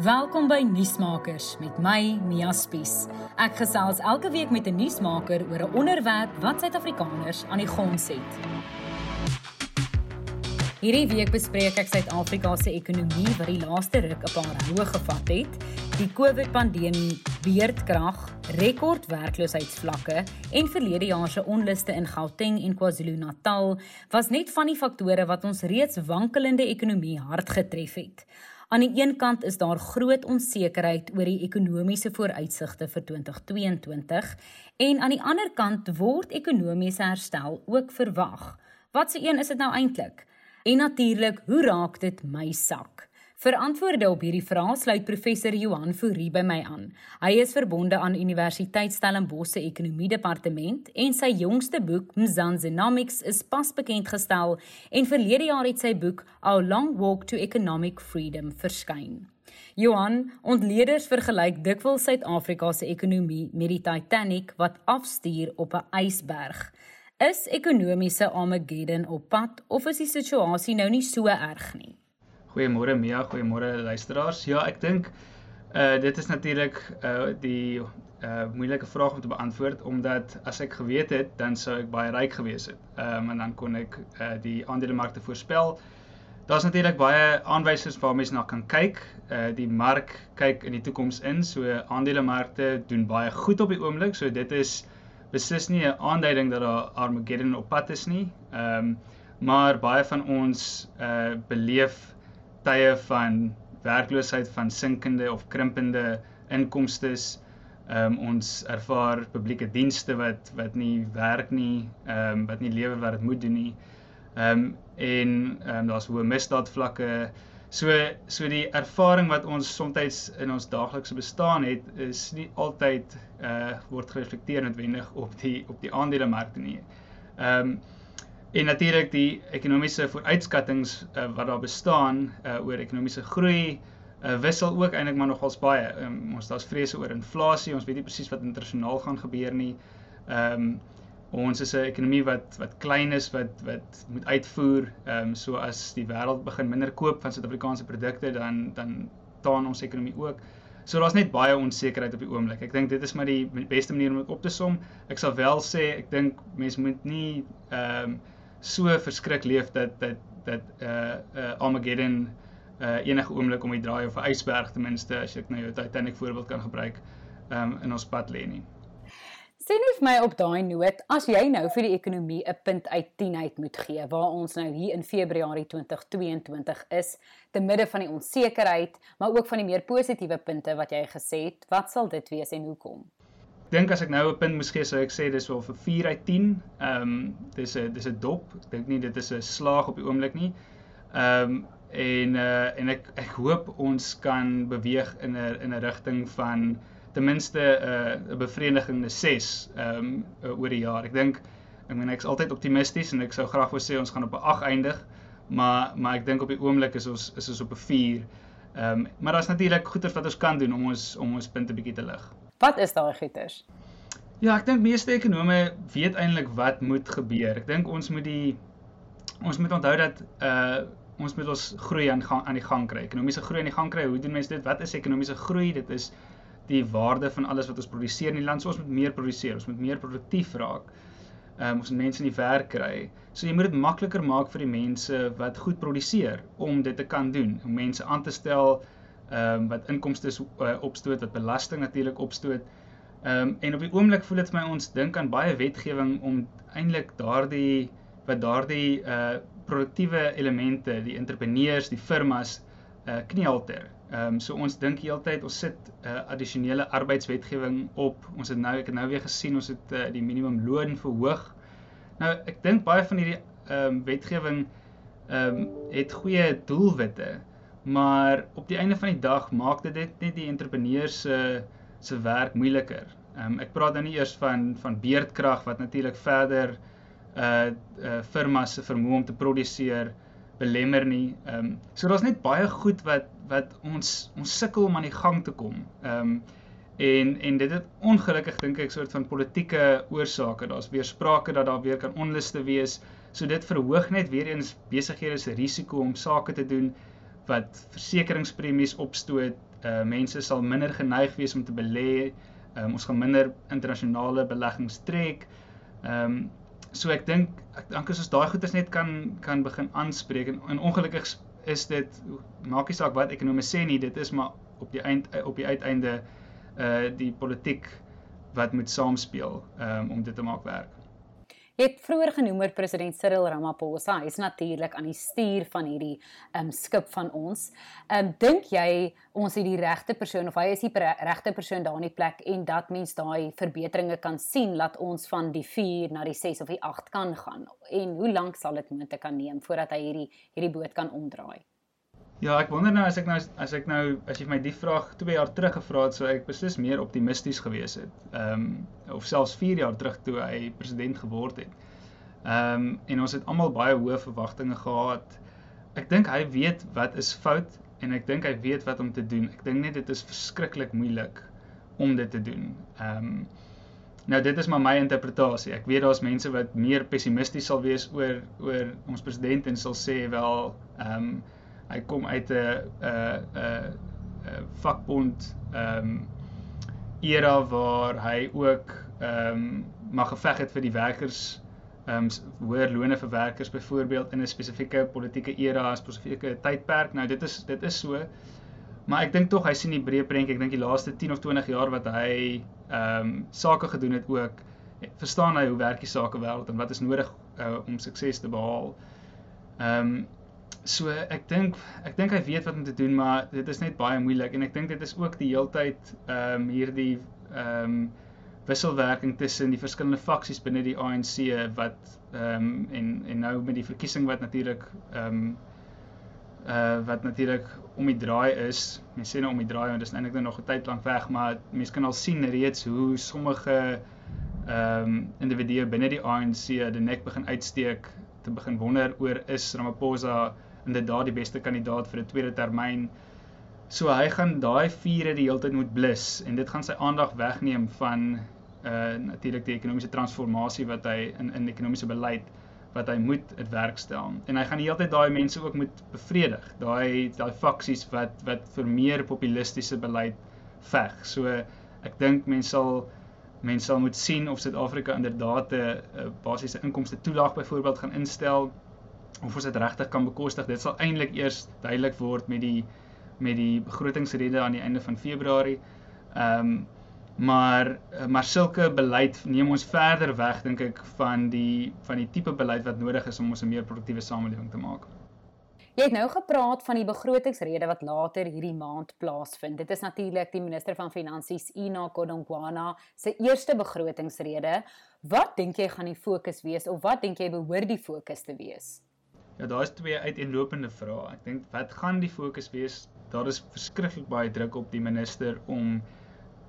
Welkom by Nuusmakers met my Mia Spies. Ek gesels elke week met 'n nuusmaker oor 'n onderwerp wat Suid-Afrikaners aan die gons het. Hierdie week bespreek ek Suid-Afrika se ekonomie wat die laaste ruk 'n paar hoë gevat het, die COVID-pandemie, beerdkrag, rekord werkloosheidsvlakke en verlede jaar se onluste in Gauteng en KwaZulu-Natal was net van die faktore wat ons reeds wankelende ekonomie hard getref het. Aan die een kant is daar groot onsekerheid oor die ekonomiese vooruitsigte vir 2022 en aan die ander kant word ekonomiese herstel ook verwag. Wat se een is dit nou eintlik? En natuurlik, hoe raak dit my sak? Vir antwoorde op hierdie vrae sluit professor Johan Fourie by my aan. Hy is verbonde aan Universiteit Stellenbosch se Ekonomie Departement en sy jongste boek Mzansinomics is pas bekend gestel en verlede jaar het sy boek Our Long Walk to Economic Freedom verskyn. Johan, ontleeders vergelyk dikwels Suid-Afrika se ekonomie met die Titanic wat afstuur op 'n ysberg. Is ekonomiese Armageddon op pad of is die situasie nou nie so erg nie? Goeiemôre Mia, goeiemôre luisteraars. Ja, ek dink uh dit is natuurlik uh die uh moeilike vraag om te beantwoord omdat as ek geweet het, dan sou ek baie ryk gewees het. Ehm um, en dan kon ek uh die aandelemarkte voorspel. Daar's natuurlik baie aanwysers waar mense na kan kyk. Uh die mark kyk in die toekoms in. So aandelemarkte doen baie goed op die oomblik. So dit is beslis nie 'n aanduiding dat daar Armageddon op pad is nie. Ehm um, maar baie van ons uh beleef tye van werkloosheid van sinkende of krimpende inkomstes. Ehm um, ons ervaar publieke dienste wat wat nie werk nie, ehm um, wat nie lewe wat dit moet doen nie. Ehm um, en ehm um, daar's hoë misdaadvlakke. So so die ervaring wat ons soms in ons daaglikse bestaan het is nie altyd eh uh, word gereflekteer noodwendig op die op die aandelemarkte nie. Ehm um, En natuurlik die ekonomiese vooruitskattinge uh, wat daar bestaan uh, oor ekonomiese groei uh, wissel ook eintlik maar nogals baie. Um, ons daar's vrese oor inflasie. Ons weet nie presies wat internasionaal gaan gebeur nie. Ehm um, ons is 'n ekonomie wat wat klein is wat wat moet uitvoer. Ehm um, so as die wêreld begin minder koop van Suid-Afrikaanse produkte dan dan taan ons ekonomie ook. So daar's net baie onsekerheid op die oomblik. Ek dink dit is maar die beste manier om dit op te som. Ek sal wel sê ek dink mense moet nie ehm um, so verskrik leef dat dat dat uh uh Armageddon uh enige oomblik om die draai of 'n ysberg ten minste as ek nou jou Titanic voorbeeld kan gebruik um in ons pad lê nie. Sien nie vir my op daai noot as jy nou vir die ekonomie 'n punt uit 10 uit moet gee waar ons nou hier in Februarie 2022 is te midde van die onsekerheid maar ook van die meer positiewe punte wat jy gesê het wat sal dit wees en hoekom? Dink as ek nou 'n punt moes gee, sou ek sê dis wel vir 4 uit 10. Ehm um, dis 'n dis 'n dop. Ek dink nie dit is 'n slaag op die oomblik nie. Ehm um, en uh en ek ek hoop ons kan beweeg in 'n in 'n rigting van ten minste 'n uh, 'n bevredigende 6 ehm um, uh, oor die jaar. Ek dink ek meen ek's altyd optimisties en ek sou graag wou sê ons gaan op 'n 8 eindig, maar maar ek dink op die oomblik is ons is ons op 'n 4. Ehm um, maar daar's natuurlik goeie wat ons kan doen om ons om ons punte bietjie te lig. Wat is daai goeters? Ja, ek dink meeste ekonome weet eintlik wat moet gebeur. Ek dink ons moet die ons moet onthou dat uh ons moet ons groei aan gang aan die gang kry. Ekonomiese groei aan die gang kry. Hoe doen mense dit? Wat is ekonomiese groei? Dit is die waarde van alles wat ons produseer in die land. So ons moet meer produseer. Ons moet meer produktief raak. Um, ons moet mense in die werk kry. So jy moet dit makliker maak vir die mense wat goed produseer om dit te kan doen. Om mense aan te stel ehm um, wat inkomste uh, opstoot, wat belasting natuurlik opstoot. Ehm um, en op die oomblik voel dit vir my ons dink aan baie wetgewing om eintlik daardie wat daardie uh produktiewe elemente, die entrepreneurs, die firmas uh knielter. Ehm um, so ons dink heeltyd ons sit uh, addisionele arbeidswetgewing op. Ons het nou ek het nou weer gesien ons het uh, die minimumloon verhoog. Nou ek dink baie van hierdie ehm um, wetgewing ehm um, het goeie doelwitte maar op die einde van die dag maak dit net die entrepreneurs se se werk moeiliker. Ehm um, ek praat nou nie eers van van beerdkrag wat natuurlik verder uh uh firmas se vermoë om te produseer belemmer nie. Ehm um, so daar's net baie goed wat wat ons ons sukkel om aan die gang te kom. Ehm um, en en dit het ongelukkig dink ek soort van politieke oorsake. Daar's weer sprake dat daar weer kan onluste wees. So dit verhoog net weer eens besighede se risiko om sake te doen wat versekeringspremies opstoot. Uh mense sal minder geneig wees om te belê. Um, ons gaan minder internasionale beleggings trek. Ehm um, so ek dink ek dink as ons daai goeders net kan kan begin aanspreek en, en ongelukkig is dit maak nie saak wat ekonomie sê nie, dit is maar op die eind op die uiteinde uh die politiek wat moet saamspeel um, om dit te maak werk. Het vroeër genoem oor president Cyril Ramaphosa. Is natuurlik aan die stuur van hierdie um skip van ons. Um dink jy ons het die regte persoon of hy is die regte persoon daar in die plek en dat mens daai verbeteringe kan sien dat ons van die 4 na die 6 of die 8 kan gaan? En hoe lank sal dit moontlik kan neem voordat hy hierdie hierdie boot kan omdraai? Ja, ek wonder nou as ek nou as ek nou as jy my die vraag 2 jaar terug gevra het, sou ek beslis meer optimisties gewees het. Ehm um, of selfs 4 jaar terug toe hy president geword het. Ehm um, en ons het almal baie hoë verwagtinge gehad. Ek dink hy weet wat is fout en ek dink hy weet wat om te doen. Ek dink net dit is verskriklik moeilik om dit te doen. Ehm um, nou dit is maar my interpretasie. Ek weet daar's mense wat meer pessimisties sal wees oor oor ons president en sal sê wel ehm um, hy kom uit 'n 'n 'n vakbond ehm um, era waar hy ook ehm um, mag geveg het vir die werkers ehm um, hoër lone vir werkers byvoorbeeld in 'n spesifieke politieke era, spesifieke tydperk. Nou dit is dit is so. Maar ek dink tog hy sien die breë prentjie. Ek dink die laaste 10 of 20 jaar wat hy ehm um, sake gedoen het ook verstaan hy hoe werk die sakewêreld en wat is nodig uh, om sukses te behaal. Ehm um, So ek dink ek dink hy weet wat om te doen, maar dit is net baie moeilik en ek dink dit is ook die heeltyd ehm um, hierdie ehm um, wisselwerking tussen die verskillende faksies binne die ANC wat ehm um, en en nou met die verkiesing wat natuurlik ehm um, uh wat natuurlik om die draai is. Mense sê nou om die draai want dit is eintlik nou nog 'n tyd lank weg, maar mense kan al sien reeds hoe sommige ehm um, individue binne die ANC die nek begin uitsteek te begin wonder oor is Ramaphosa inderdaad die beste kandidaat vir 'n tweede termyn. So hy gaan daai vure die hele tyd moet blus en dit gaan sy aandag wegneem van uh natuurlik die ekonomiese transformasie wat hy in in ekonomiese beleid wat hy moet dit werk stel. En hy gaan die hele tyd daai mense ook moet bevredig. Daai daai faksies wat wat vir meer populistiese beleid veg. So ek dink mense sal mense sal moet sien of Suid-Afrika inderdaad 'n basiese inkomste toelaag byvoorbeeld gaan instel of ons dit regtig kan bekostig. Dit sal eintlik eers duidelik word met die met die begrotingsrede aan die einde van Februarie. Ehm um, maar maar sulke beleid neem ons verder weg dink ek van die van die tipe beleid wat nodig is om ons 'n meer produktiewe samelewing te maak. Jy het nou gepraat van die begrotingsrede wat later hierdie maand plaasvind. Dit is natuurlik die minister van Finansies Ina Godongwana se eerste begrotingsrede. Wat dink jy gaan die fokus wees of wat dink jy behoort die fokus te wees? Ja, daar is twee uiteenlopende vrae. Ek dink wat gaan die fokus wees? Daar is verskriklik baie druk op die minister om 'n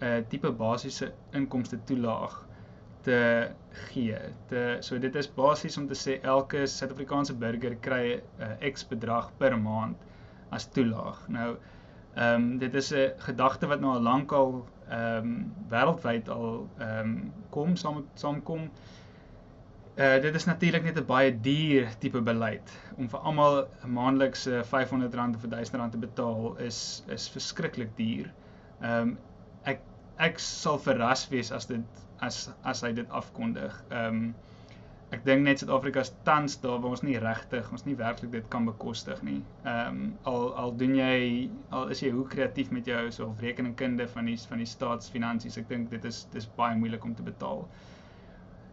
uh, tipe basiese inkomste toelaag te gee. Te so dit is basies om te sê elke Suid-Afrikaanse burger kry 'n uh, X bedrag per maand as toelaag. Nou ehm um, dit is 'n gedagte wat nou al lank al ehm um, wêreldwyd al ehm um, kom saam saamkom. Uh dit is natuurlik net 'n baie duur tipe beleid om vir almal 'n maandelikse R500 of R1000 te betaal is is verskriklik duur. Ehm um, ek ek sal verras wees as dit as as hy dit afkondig. Ehm um, ek dink net Suid-Afrika se tans daar waar ons nie regtig ons nie werklik dit kan bekostig nie. Ehm um, al al doen jy al is jy hoe kreatief met jou so rekeningkunde van die van die staatsfinansies, ek dink dit is dis baie moeilik om te betaal.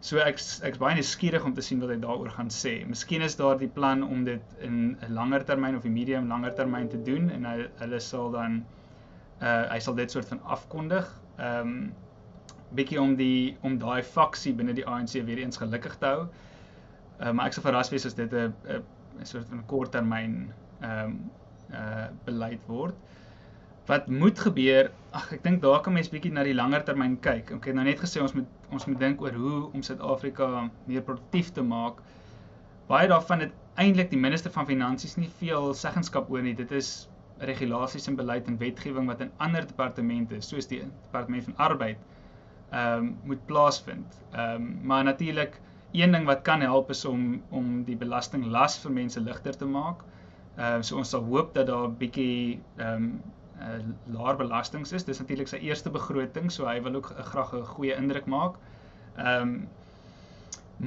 So ek ek's baie nuuskierig om te sien wat hy daaroor gaan sê. Miskien is daar die plan om dit in 'n langer termyn of 'n medium langer termyn te doen en hy hulle sal dan uh hy sal dit soort van afkondig. Ehm um, bietjie om die om daai faksie binne die ANC weer eens gelukkig te hou. Uh maar ek sou verras wees as dit 'n 'n soort van korttermyn ehm um, uh beleid word. Wat moet gebeur? Ag, ek dink daar kan mens bietjie na die langer termyn kyk. Ek het nou net gesê ons moet ons moet dink oor hoe om Suid-Afrika meer produktief te maak. Baie daarvan het eintlik die minister van finansies nie veel seggenskap oor nie. Dit is regulasies en beleid en wetgewing wat in ander departemente soos die departement van arbeid ehm um, moet plaasvind. Ehm um, maar natuurlik een ding wat kan help is om om die belastinglas vir mense ligter te maak Ehm uh, so ons sal hoop dat daar 'n bietjie ehm um, uh, laer belastings is. Dis natuurlik sy eerste begroting, so hy wil ook uh, graag 'n goeie indruk maak. Ehm um,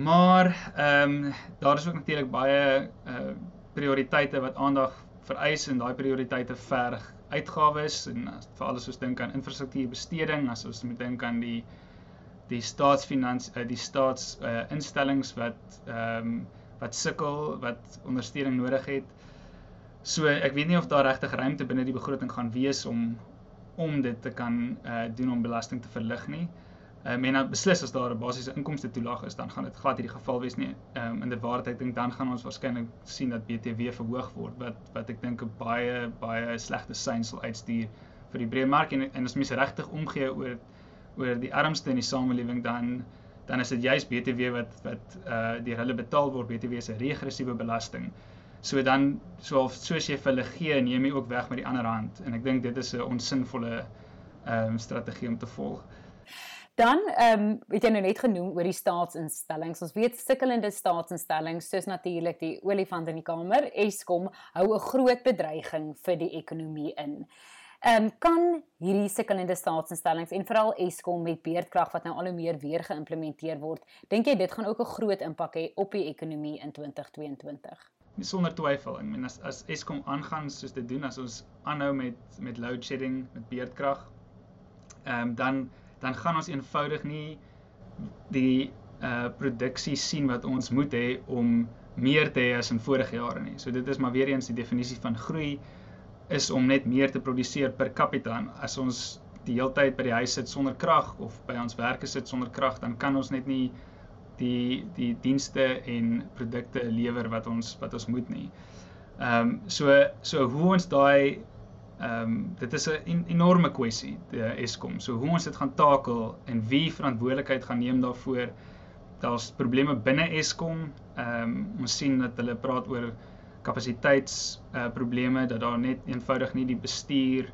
maar ehm um, daar is ook natuurlik baie uh prioriteite wat aandag vereis en daai prioriteite verg uitgawes en vir alles soos dink aan infrastruktuurbesteding, as ons moet dink aan die die staatsfinansies uh, die staats uh, instellings wat ehm um, wat sukkel, wat ondersteuning nodig het. So ek weet nie of daar regtig ruimte binne die begroting gaan wees om om dit te kan uh, doen om belasting te verlig nie. Ehm um, en dan beslis as daar 'n basiese inkomste toelaag is, dan gaan dit glad hierdie geval wees nie. Ehm um, in die waarheid dink dan gaan ons waarskynlik sien dat BTW verhoog word wat wat ek dink 'n baie baie slegte sein sal uitstuur vir die breë mark en en as mense regtig omgee oor oor die armste in die samelewing dan dan is dit juist BTW wat wat uh deur hulle betaal word. BTW is 'n regressiewe belasting. So dan so soos jy vir hulle gee, neem jy ook weg met die ander hand en ek dink dit is 'n onsinvolle ehm um, strategie om te volg. Dan ehm um, het jy nou net genoem oor die staatsinstellings. Ons weet sukkelende staatsinstellings soos natuurlik die olifant in die kamer, Eskom, hou 'n groot bedreiging vir die ekonomie in. Ehm um, kan hierdie sukkelende staatsinstellings en veral Eskom met beerdkrag wat nou al hoe meer weer geïmplementeer word, dink jy dit gaan ook 'n groot impak hê op die ekonomie in 2022? Nie sonder twyfel. Ek meen as as Eskom aangaan soos dit doen, as ons aanhou met met load shedding, met beerdkrag, ehm um, dan dan gaan ons eenvoudig nie die uh produksie sien wat ons moet hê om meer te hê as in vorige jare nie. So dit is maar weer eens die definisie van groei is om net meer te produseer per capita. As ons die hele tyd by die huis sit sonder krag of by ons werke sit sonder krag, dan kan ons net nie die die dienste en produkte lewer wat ons wat ons moet nie. Ehm um, so so hoe ons daai Ehm um, dit is 'n enorme kwessie die Eskom. So hoe ons dit gaan takel en wie verantwoordelikheid gaan neem daarvoor. Daar's probleme binne Eskom. Ehm um, ons sien dat hulle praat oor kapasiteits uh probleme dat daar net eenvoudig nie die bestuur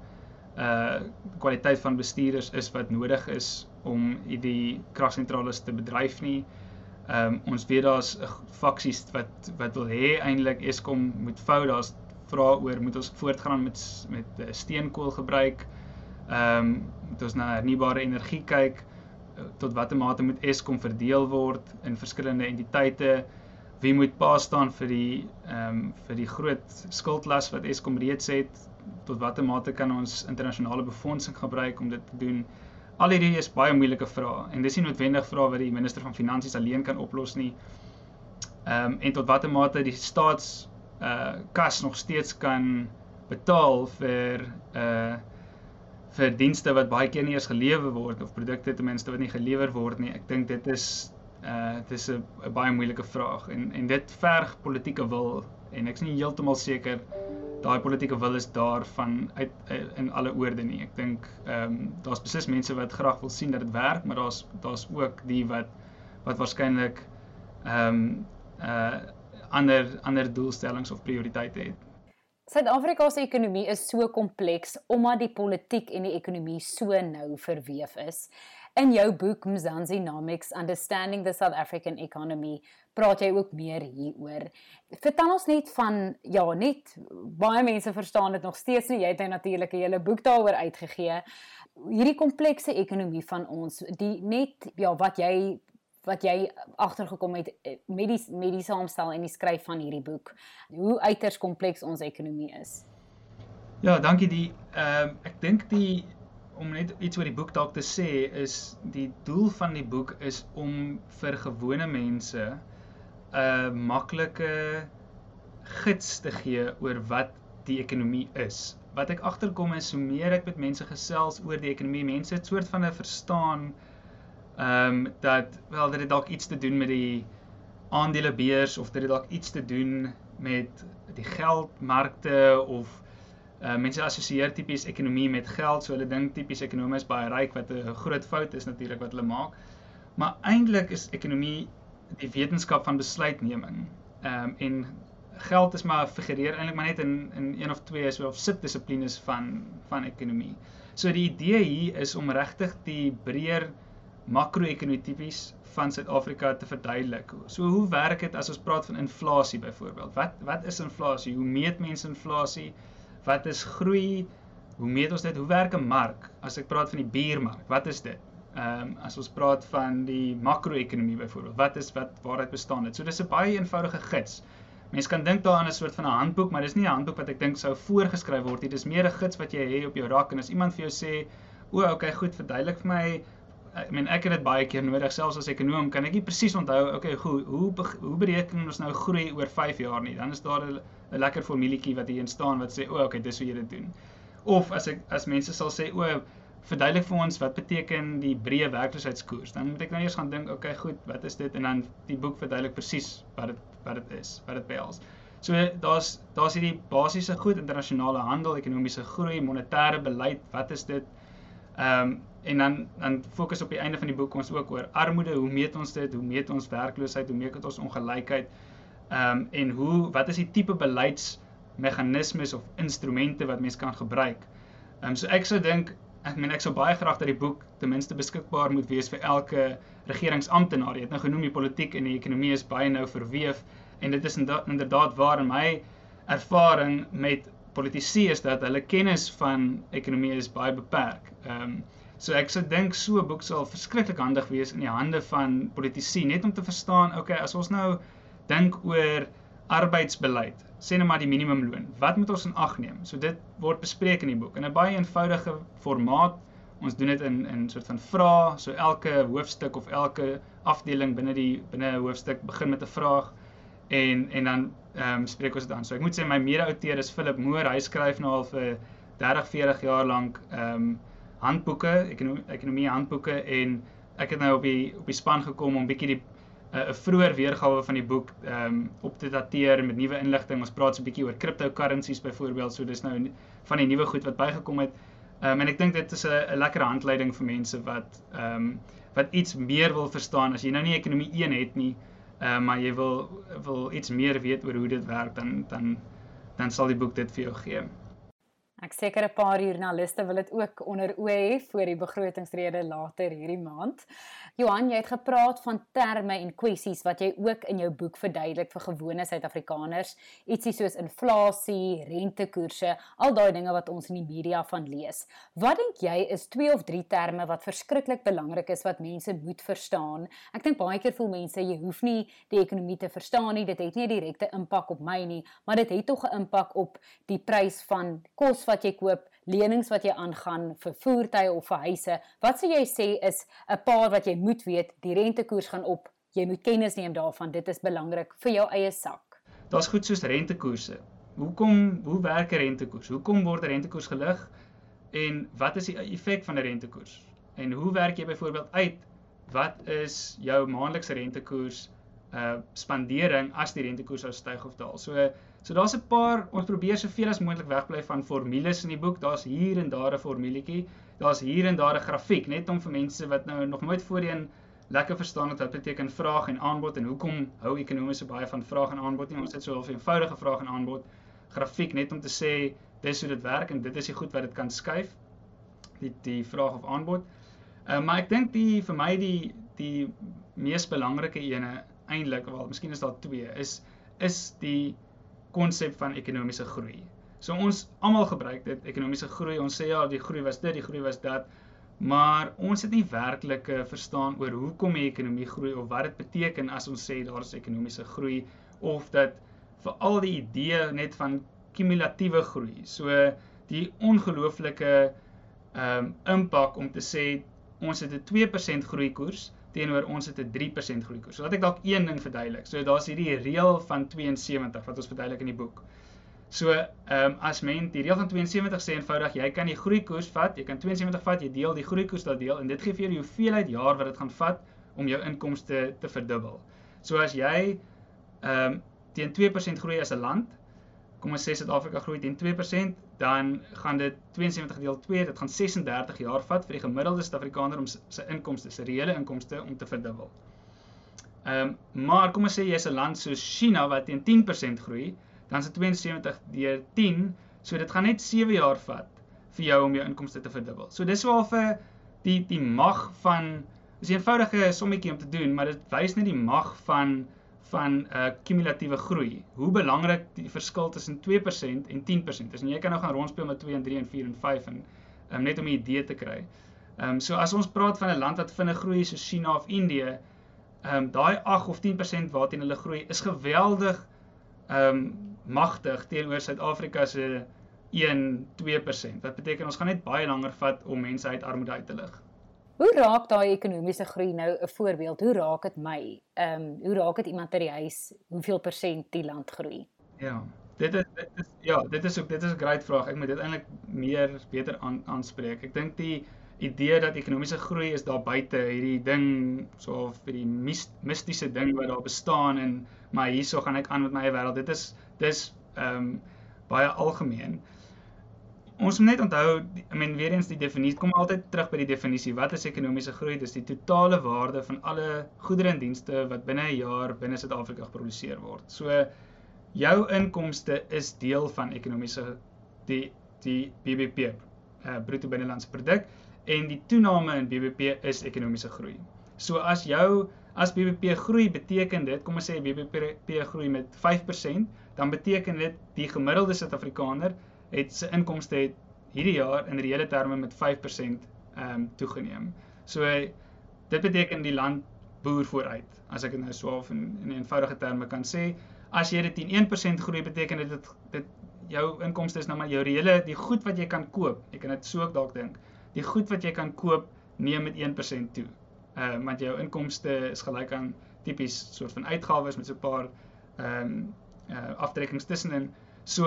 uh kwaliteit van bestuurders is wat nodig is om die kragsentrale te bedryf nie. Ehm um, ons weet daar's faksies wat wat wil hê eintlik Eskom moet vou. Daar's vra oor moet ons voortgaan met met eh, steenkool gebruik. Ehm um, moet ons na hernubare energie kyk eh, tot watter mate moet Eskom verdeel word in verskillende entiteite. Wie moet pa staan vir die ehm um, vir die groot skuldlas wat Eskom reeds het? Tot watter mate kan ons internasionale befondsing gebruik om dit te doen? Al hierdie is baie moeilike vrae en dis nie noodwendig vrae wat die minister van finansies alleen kan oplos nie. Ehm um, en tot watter mate die staats uh kas nog steeds kan betaal vir uh vir dienste wat baie keer nie eens gelewer word of produkte ten minste wat nie gelewer word nie. Ek dink dit is uh dit is 'n baie moeilike vraag en en dit verg politieke wil en ek's nie heeltemal seker daai politieke wil is daar van uit, uit in alle oorde nie. Ek dink ehm um, daar's beslis mense wat graag wil sien dat dit werk, maar daar's daar's ook die wat wat waarskynlik ehm um, uh ander ander doelstellings of prioriteite het. Suid-Afrika se ekonomie is so kompleks omdat die politiek en die ekonomie so nou verweef is. In jou boek Mzansi Nomics Understanding the South African Economy praat jy ook meer hieroor. Vertel ons net van ja, net baie mense verstaan dit nog steeds nie. Jy het nou natuurlik 'n hele boek daaroor uitgegee. Hierdie komplekse ekonomie van ons, die net ja, wat jy wat jy agtergekom het eh, met die met die saamstel en die skryf van hierdie boek. Hoe uiters kompleks ons ekonomie is. Ja, dankie die ehm uh, ek dink die om net iets oor die boek dalk te sê is die doel van die boek is om vir gewone mense 'n uh, maklike gids te gee oor wat die ekonomie is. Wat ek agterkom is hoe meer ek met mense gesels oor die ekonomie, mense het soort van 'n verstaan ehm um, dat wel dit het dalk iets te doen met die aandelebeurs of dit het dalk iets te doen met die geldmarkte of uh, mense assosieer tipies ekonomie met geld so hulle dink tipies ekonomie is baie ryk wat 'n groot fout is natuurlik wat hulle maak maar eintlik is ekonomie die wetenskap van besluitneming ehm um, en geld is maar figureer eintlik maar net in in een of twee so of subdissiplines van van ekonomie so die idee hier is om regtig die breër makro-ekonomie tipies van Suid-Afrika te verduidelik. So hoe werk dit as ons praat van inflasie byvoorbeeld? Wat wat is inflasie? Hoe meet mense inflasie? Wat is groei? Hoe meet ons dit? Hoe werk 'n mark? As ek praat van die biermark, wat is dit? Ehm um, as ons praat van die makro-ekonomie byvoorbeeld, wat is wat waaruit bestaan dit? So dis 'n baie eenvoudige gids. Mense kan dink daaraan 'n soort van 'n handboek, maar dis nie 'n handboek wat ek dink sou voorgeskryf word nie. Dis meer 'n gids wat jy het op jou rak en as iemand vir jou sê, "O, okay, goed, verduidelik vir my ek meen ek het dit baie keer nodig selfs as ekonom kan ek nie presies onthou okay goed hoe hoe bereken ons nou groei oor 5 jaar nie? Dan is daar 'n lekker formulietjie wat hier in staan wat sê o oh, okay dis hoe jy dit doen. Of as ek as mense sal sê o oh, verduidelik vir ons wat beteken die breë werkloosheidskoers. Dan moet ek nou eers gaan dink okay goed wat is dit? En dan die boek verduidelik presies wat dit wat dit is wat dit behels. So daar's daar's hierdie basiese goed internasionale handel, ekonomiese groei, monetêre beleid, wat is dit? Ehm um, en dan dan fokus op die einde van die boek ons ook oor armoede, hoe meet ons dit? Hoe meet ons werkloosheid? Hoe meet ons ongelykheid? Ehm um, en hoe wat is die tipe beleidsmeganismes of instrumente wat mens kan gebruik? Ehm um, so ek sou dink ek meen ek sou baie graag dat die boek ten minste beskikbaar moet wees vir elke regeringsamptenaar. Jy het nou genoem die politiek en die ekonomie is baie nou verweef en dit is inderdaad waar in my ervaring met politici is dat hulle kennis van ekonomie is baie beperk. Ehm um, so ek sou dink so 'n boek sal verskriklik handig wees in die hande van politici net om te verstaan, okay, as ons nou dink oor arbeidsbeleid, sê net maar die minimumloon, wat moet ons in ag neem? So dit word bespreek in die boek in 'n baie eenvoudige formaat. Ons doen dit in in soort van vrae, so elke hoofstuk of elke afdeling binne die binne 'n hoofstuk begin met 'n vraag en en dan ehm um, spreek ons dit aan. So ek moet sê my mede-outeur is Philip Moore. Hy skryf nou al vir 30, 40 jaar lank ehm um, handboeke, ekonomie, ekonomie handboeke en ek het nou op die op die span gekom om bietjie die eh, 'n uh, vroeër weergawe van die boek ehm um, op te dateer met nuwe inligting. Ons praat so 'n bietjie oor cryptocurrencies byvoorbeeld. So dis nou van die nuwe goed wat bygekom het. Ehm um, en ek dink dit is 'n lekker handleiding vir mense wat ehm um, wat iets meer wil verstaan as jy nou nie ekonomie 1 het nie uh, maar jy wil wil iets meer weet oor hoe dit werk dan dan dan sal die boek dit vir jou gee. Ek seker 'n paar joernaliste wil dit ook onder oë hê vir die begrotingsrede later hierdie maand. Johan, jy het gepraat van terme en kwessies wat jy ook in jou boek verduidelik vir gewone Suid-Afrikaners, ietsie soos inflasie, rentekoerse, al daai dinge wat ons in die media van lees. Wat dink jy is twee of drie terme wat verskriklik belangrik is wat mense moet verstaan? Ek dink baie keer voel mense jy hoef nie die ekonomie te verstaan nie, dit het nie 'n direkte impak op my nie, maar dit het tog 'n impak op die prys van kos wat jy koop, lenings wat jy aangaan vir voertuie of vir huise. Wat sou jy sê is 'n paar wat jy moet weet, die rentekoers gaan op. Jy moet kennis neem daarvan. Dit is belangrik vir jou eie sak. Daar's goed soos rentekoerse. Hoekom hoe werk 'n rentekoers? Hoekom word 'n rentekoers gelig? En wat is die effek van 'n rentekoers? En hoe werk jy byvoorbeeld uit wat is jou maandelikse rentekoers uh spandering as die rentekoers sou styg of daal? So So daar's 'n paar ons probeer soveel as moontlik wegbly van formules in die boek. Daar's hier en daar 'n formulietjie. Daar's hier en daar 'n grafiek net om vir mense wat nou nog nooit voorheen lekker verstaan het wat beteken vraag en aanbod en hoekom hou ekonomie so baie van vraag en aanbod nie. Ons het so 'n eenvoudige vraag en aanbod grafiek net om te sê dis hoe dit werk en dit is die goed wat dit kan skuif die die vraag of aanbod. Uh, maar ek dink die vir my die die mees belangrike ene eintlik wel miskien is daar twee is is die konsep van ekonomiese groei. So ons almal gebruik dit ekonomiese groei. Ons sê ja, die groei was dit, die groei was dat, maar ons het nie werklike verstaan oor hoekom die ekonomie groei of wat dit beteken as ons sê daar is ekonomiese groei of dat vir al die idee net van kumulatiewe groei. So die ongelooflike ehm um, impak om te sê ons het 'n 2% groei koers teenoor ons het 'n 3% groei koers. So laat ek dalk een ding verduidelik. So daar's hierdie reël van 72 wat ons verduidelik in die boek. So, ehm um, as men die reël van 72 sê eenvoudig jy kan die groei koers vat, jy kan 72 vat, jy deel die groei koers daardie deel en dit gee vir jou die hoeveelheid jaar wat dit gaan vat om jou inkomste te verdubbel. So as jy ehm um, teen 2% groei as 'n land, kom ons sê Suid-Afrika groei teen 2%, dan gaan dit 72 deel 2, dit gaan 36 jaar vat vir die gemiddelde Suid-Afrikaner om sy inkomste, sy reële inkomste om te verdubbel. Ehm um, maar kom ons sê jy's 'n land soos China wat teen 10% groei, dan is dit 72 deur 10, so dit gaan net 7 jaar vat vir jou om jou inkomste te verdubbel. So dis waar vir die die mag van Dis 'n eenvoudige sommetjie om te doen, maar dit wys net die mag van van 'n uh, kumulatiewe groei. Hoe belangrik die verskil tussen 2% en 10% is. En jy kan nou gaan rondspeel met 2 en 3 en 4 en 5 en um, net om 'n idee te kry. Ehm um, so as ons praat van 'n land wat vinnig groei soos China of Indië, ehm um, daai 8 of 10% waarteen hulle groei is geweldig ehm um, magtig teenoor Suid-Afrika se 1 2%. Wat beteken ons gaan net baie langer vat om mense uit armoede uit te lig. Hoe raak daai ekonomiese groei nou 'n voorbeeld? Hoe raak dit my? Ehm um, hoe raak dit iemand by die huis? Hoeveel persent die land groei? Ja. Dit is dit is ja, dit is ook dit is 'n great vraag. Ek moet dit eintlik meer beter aan aanspreek. Ek dink die idee dat ekonomiese groei is daar buite hierdie ding so of vir die mistiese ding wat daar bestaan en maar hierso gaan ek aan met my wêreld. Dit is dis ehm um, baie algemeen. Ons moet net onthou, I mean weer eens die definisie kom altyd terug by die definisie. Wat is ekonomiese groei? Dis die totale waarde van alle goedere en dienste wat binne 'n jaar binne Suid-Afrika geproduseer word. So jou inkomste is deel van ekonomiese die die BBP, uh, bruto binnelandse produk en die toename in BBP is ekonomiese groei. So as jou as BBP groei beteken dit, kom ons sê BBP groei met 5%, dan beteken dit die gemiddelde Suid-Afrikaner het sy inkomste het hierdie jaar in reële terme met 5% ehm um, toegeneem. So dit beteken die land boer vooruit. As ek dit nou swaaf in in eenvoudige terme kan sê, as jy dit teen 1% groei beteken dit dit jou inkomste is nou maar jou reële die goed wat jy kan koop. Jy kan dit so ook dalk dink die goed wat jy kan koop neem met 1% toe. Uh want jou inkomste is gelyk aan tipies soort van uitgawes met so 'n paar ehm um, uh aftrekkings tussenin. So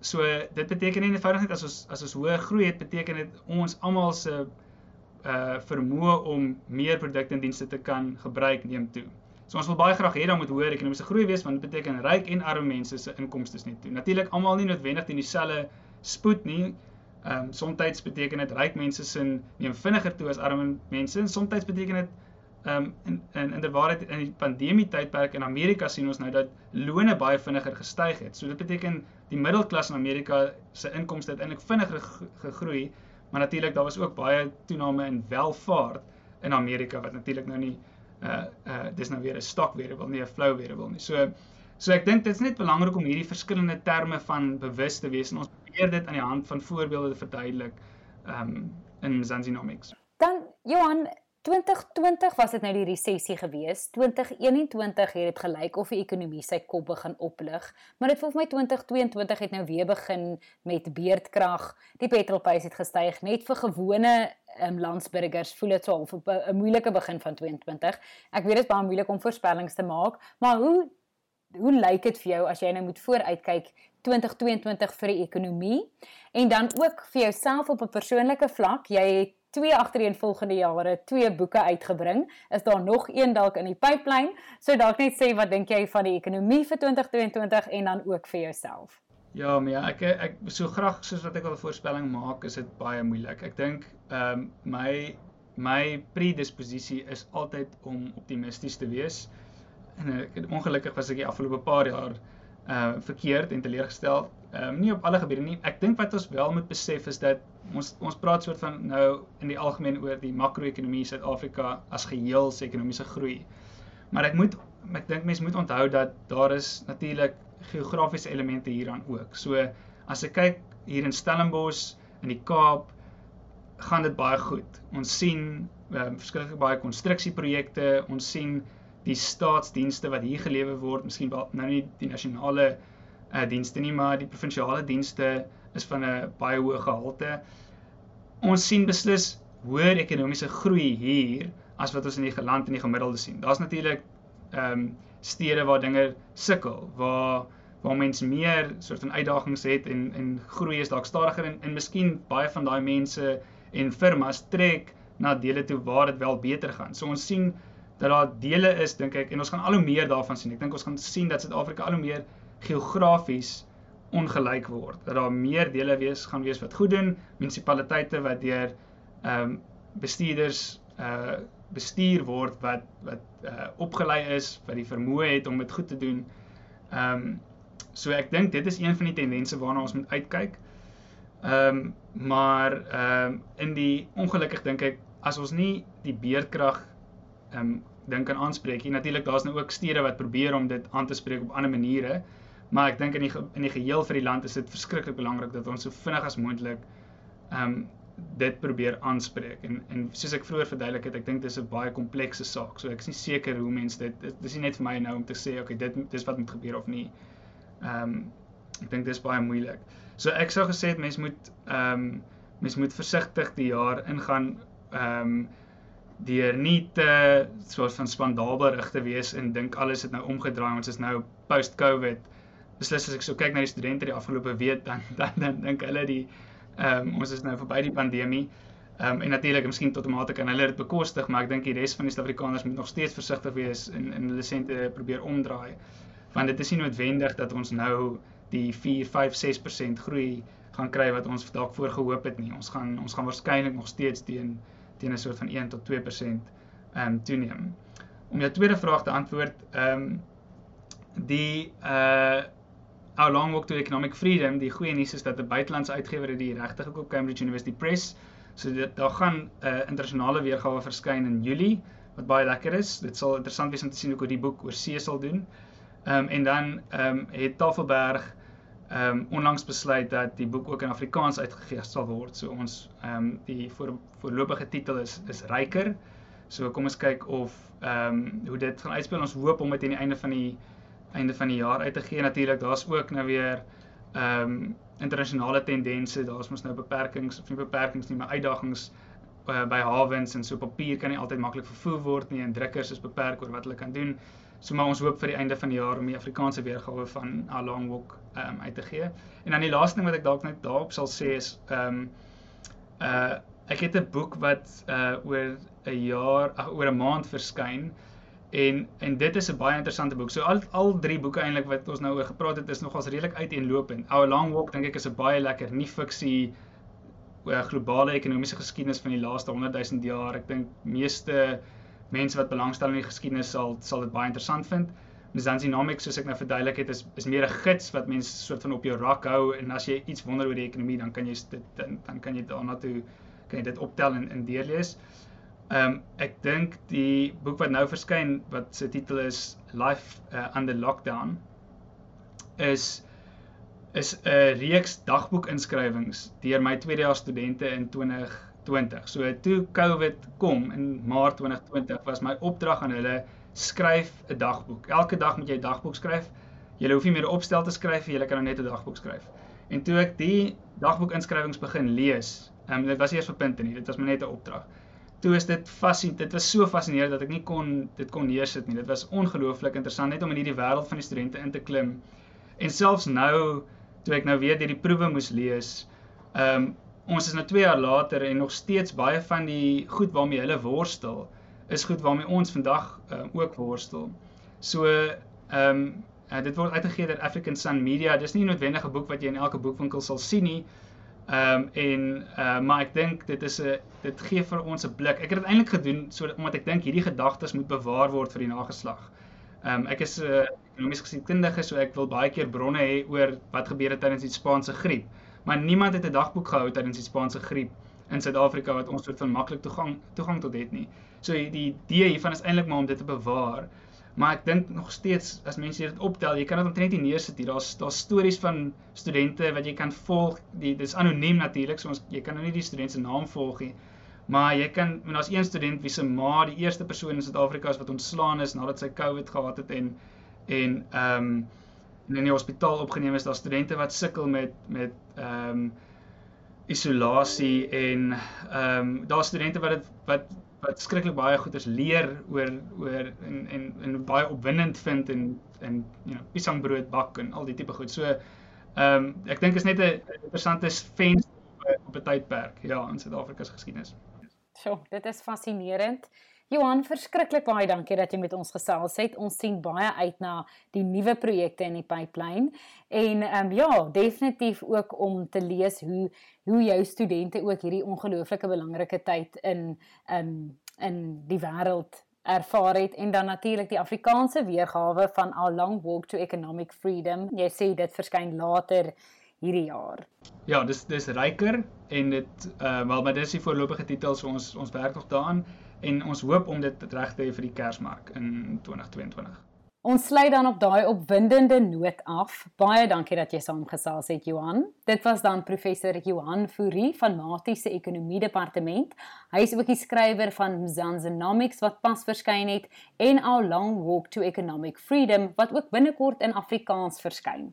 so dit beteken nie eenvoudig net as ons as ons hoë groei het beteken dit ons almal se uh vermoë om meer produkte en dienste te kan gebruik neem toe. So ons wil baie graag hê dan moet hoër ekonomiese groei wees want dit beteken ryk en arme mense se inkomste net toe. Natuurlik almal nie noodwendig teen dieselfde spoed nie. Ehm um, soms beteken dit ryk mense sin neem vinniger toe as arme mense en soms beteken dit ehm um, in in in die waarheid in die pandemie tydperk in Amerika sien ons nou dat lone baie vinniger gestyg het. So dit beteken die middelklas in Amerika se inkomste het eintlik vinniger gegroei, maar natuurlik daar was ook baie toename in welvaart in Amerika wat natuurlik nou nie uh uh dis nou weer 'n stock variable nie 'n flow variable nie. So so ek dink dit is net belangrik om hierdie verskillende terme van bewus te wees en ons probeer dit aan die hand van voorbeelde verduidelik um in Zanzinomics. Dan Johan 2020 was dit nou die resessie gewees. 2021 het dit gelyk of die ekonomie sy kop begin oplig, maar dit voel vir my 2022 het nou weer begin met beerdkrag. Die petrolprys het gestyg net vir gewone um, landsburgers. Voel dit so of 'n moeilike begin van 2022. Ek weet dit is baie moeilik om voorspellings te maak, maar hoe hoe lyk dit vir jou as jy nou moet vooruitkyk 2022 vir die ekonomie en dan ook vir jouself op 'n persoonlike vlak. Jy het twee agtereenvolgende jare twee boeke uitgebring. Is daar nog een dalk in die pipeline? So dalk net sê wat dink jy van die ekonomie vir 2022 en dan ook vir jouself? Ja, maar ja, ek ek so graag soos wat ek al 'n voorspelling maak, is dit baie moeilik. Ek dink ehm um, my my predisposisie is altyd om optimisties te wees. En ek ongelukkig was ek die afgelope paar jaar uh verkeerd en teleurgestel. Ehm um, nie op alle gebiede nie. Ek dink wat ons wel moet besef is dat ons ons praat soort van nou in die algemeen oor die makro-ekonomie Suid-Afrika as geheel se ekonomiese groei. Maar ek moet ek dink mense moet onthou dat daar is natuurlik geografiese elemente hieraan ook. So as ek kyk hier in Stellenbosch in die Kaap gaan dit baie goed. Ons sien ehm um, verskriklik baie konstruksieprojekte, ons sien die staatsdienste wat hier gelewer word, miskien wel nou nie die nasionale uh, dienste nie, maar die provinsiale dienste is van 'n baie hoë gehalte. Ons sien beslis hoër ekonomiese groei hier as wat ons in die land in die gemiddelde sien. Daar's natuurlik ehm um, stede waar dinge sukkel, waar waar mense meer soort van uitdagings het en en groei is dalk stadiger en en miskien baie van daai mense en firmas trek na dele toe waar dit wel beter gaan. So ons sien dat daar dele is dink ek en ons gaan al hoe meer daarvan sien. Ek dink ons gaan sien dat Suid-Afrika al hoe meer geografies ongelyk word. Dat daar meer dele wees gaan wees wat goed doen, munisipaliteite wat deur ehm um, bestuurders uh bestuur word wat wat uh opgelei is, wat die vermoë het om dit goed te doen. Ehm um, so ek dink dit is een van die tendense waarna ons moet uitkyk. Ehm um, maar ehm um, in die ongelukkig dink ek as ons nie die beerdkrag ehm um, dink aan aanspreek. Hier natuurlik daar's nou ook stede wat probeer om dit aan te spreek op ander maniere. Maar ek dink in die in die geheel vir die land is dit verskriklik belangrik dat ons so vinnig as moontlik ehm um, dit probeer aanspreek. En en soos ek vroeër verduidelik het, ek dink dit is 'n baie komplekse saak. So ek is nie seker hoe mense dit dis nie net vir my nou om te sê okay, dit dis wat moet gebeur of nie. Ehm um, ek dink dis baie moeilik. So ek sou gesê het mense moet ehm um, mense moet versigtig die jaar ingaan ehm um, deur nie te soort van spandabelrig te wees en dink alles het nou omgedraai ons is nou post covid beslis as ek so kyk na die studente die afgelope week dan dan dan dink hulle die ehm um, ons is nou verby die pandemie. Ehm um, en natuurlik miskien tot 'n mate kan hulle dit bekostig maar ek dink die res van die Suid-Afrikaners moet nog steeds versigtig wees en en hulle sente probeer omdraai. Want dit is nie noodwendig dat ons nou die 4 5 6% groei gaan kry wat ons dalk voorgehoop het nie. Ons gaan ons gaan waarskynlik nog steeds teen teen 'n soort van 1 tot 2% ehm um, toeneem. Om jou tweede vraag te antwoord, ehm um, die uh Our Long Walk to Economic Freedom, die goeie nuus is dat 'n buitelandse uitgewer die regte gekoop Cambridge University Press. So dit daar gaan 'n uh, internasionale weergawe verskyn in Julie wat baie lekker is. Dit sal interessant wees om te sien hoe die boek oor see sal doen. Ehm um, en dan ehm um, het Tafelberg ehm um, onlangs besluit dat die boek ook in Afrikaans uitgegee sal word. So ons ehm um, die voor, voorlopige titel is is Ryker. So kom ons kyk of ehm um, hoe dit gaan uitspeel. Ons hoop om dit aan die einde van die einde van die jaar uit te gee. Natuurlik, daar's ook nou weer ehm um, internasionale tendense. Daar's mos nou beperkings of nie beperkings nie, maar uitdagings uh, by hawens en so papier kan nie altyd maklik vervoer word nie en drukkers is beperk oor wat hulle kan doen. So maar ons hoop vir die einde van die jaar om die Afrikaanse weergawe van A Long Walk ehm um, uit te gee. En dan die laaste ding wat ek dalk net daarop sal sê is ehm um, uh ek het 'n boek wat uh oor 'n jaar ag oor 'n maand verskyn en en dit is 'n baie interessante boek. So al al drie boeke eintlik wat ons nou oor gepraat het is nogals redelik uiteenlopend. A Long Walk dink ek is 'n baie lekker nie fiksie oor globale ekonomiese geskiedenis van die laaste 100 000 jaar. Ek dink meeste mense wat belangstel in die geskiedenis sal sal dit baie interessant vind. Dis dan dynamics soos ek nou verduidelik het is is meer 'n gids wat mense soort van op jou rak hou en as jy iets wonder oor die ekonomie dan kan jy dit dan, dan kan jy daarna toe kan jy dit optel en in deurlees. Um, ek dink die boek wat nou verskyn wat se titel is Life uh, Under Lockdown is is 'n reeks dagboekinskrywings deur my tweedejaars studente in 20 2020. So toe COVID kom in Maart 2020 was my opdrag aan hulle skryf 'n dagboek. Elke dag moet jy 'n dagboek skryf. Jy hoef nie meer 'n opstel te skryf nie, jy kan nou net 'n dagboek skryf. En toe ek die dagboek inskrywings begin lees, ehm um, dit was eers vir punte nie, dit was maar net 'n opdrag. Toe is dit fascinerend. Dit was so fascinerend dat ek nie kon dit kon neersit nie. Dit was ongelooflik interessant net om in hierdie wêreld van die studente in te klim. En selfs nou toe ek nou weer deur die proewe moes lees, ehm um, ons is nou 2 jaar later en nog steeds baie van die goed waarmee hulle worstel is goed waarmee ons vandag uh, ook worstel. So ehm um, uh, dit word uitgegee deur African Sun Media. Dis nie noodwendig 'n boek wat jy in elke boekwinkel sal sien nie. Ehm um, en uh, maar ek dink dit is 'n dit gee vir ons 'n blik. Ek het dit eintlik gedoen sodat omdat ek dink hierdie gedagtes moet bewaar word vir die nageslag. Ehm um, ek is 'n uh, ekonomies gesienkundige, so ek wil baie keer bronne hê oor wat gebeur het tydens die Spaanse griep maar niemand het 'n dagboek gehou tydens die Spaanse griep in Suid-Afrika wat ons soort van maklik toegang toegang tot het nie. So die idee hiervan is eintlik maar om dit te bewaar. Maar ek dink nog steeds as mense dit optel, jy kan dit omtrent nie neersit hier. Daar's daar's stories van studente wat jy kan volg. Die dis anoniem natuurlik, so ons jy kan nou nie die student se naam volg nie. Maar jy kan en daar's een student wie se ma die eerste persoon in Suid-Afrika is wat ontslaan is nadat sy COVID gehad het en en ehm um, in die hospitaal opgeneem is daar studente wat sukkel met met ehm um, isolasie en ehm um, daar studente wat dit wat wat skrikkelik baie goeders leer oor oor en en en baie opwindend vind en en you know piesangbrood bak en al die tipe goed. So ehm um, ek dink is net 'n interessante venster op 'n tydperk ja in Suid-Afrika se geskiedenis. So, dit is fascinerend. Johan, verskriklik baie dankie dat jy met ons gesels het. Ons sien baie uit na die nuwe projekte in die pipeline en ehm um, ja, definitief ook om te lees hoe hoe jou studente ook hierdie ongelooflike belangrike tyd in in in die wêreld ervaar het en dan natuurlik die Afrikaanse weergawe van A Long Walk to Economic Freedom. Jy sê dit verskyn later hierdie jaar. ja, dis dis ryker en dit uh wel maar dis die voorlopige titels ons ons werk nog daaraan en ons hoop om dit reg te hê vir die Kersmark in 2022. Ons sluit dan op daai opwindende noot af. Baie dankie dat jy saamgesels het Johan. Dit was dan professor Johan Fourie van Matiese Ekonomie Departement. Hy is ook die skrywer van Mzansinomics wat pas verskyn het en Our Long Walk to Economic Freedom wat ook binnekort in Afrikaans verskyn.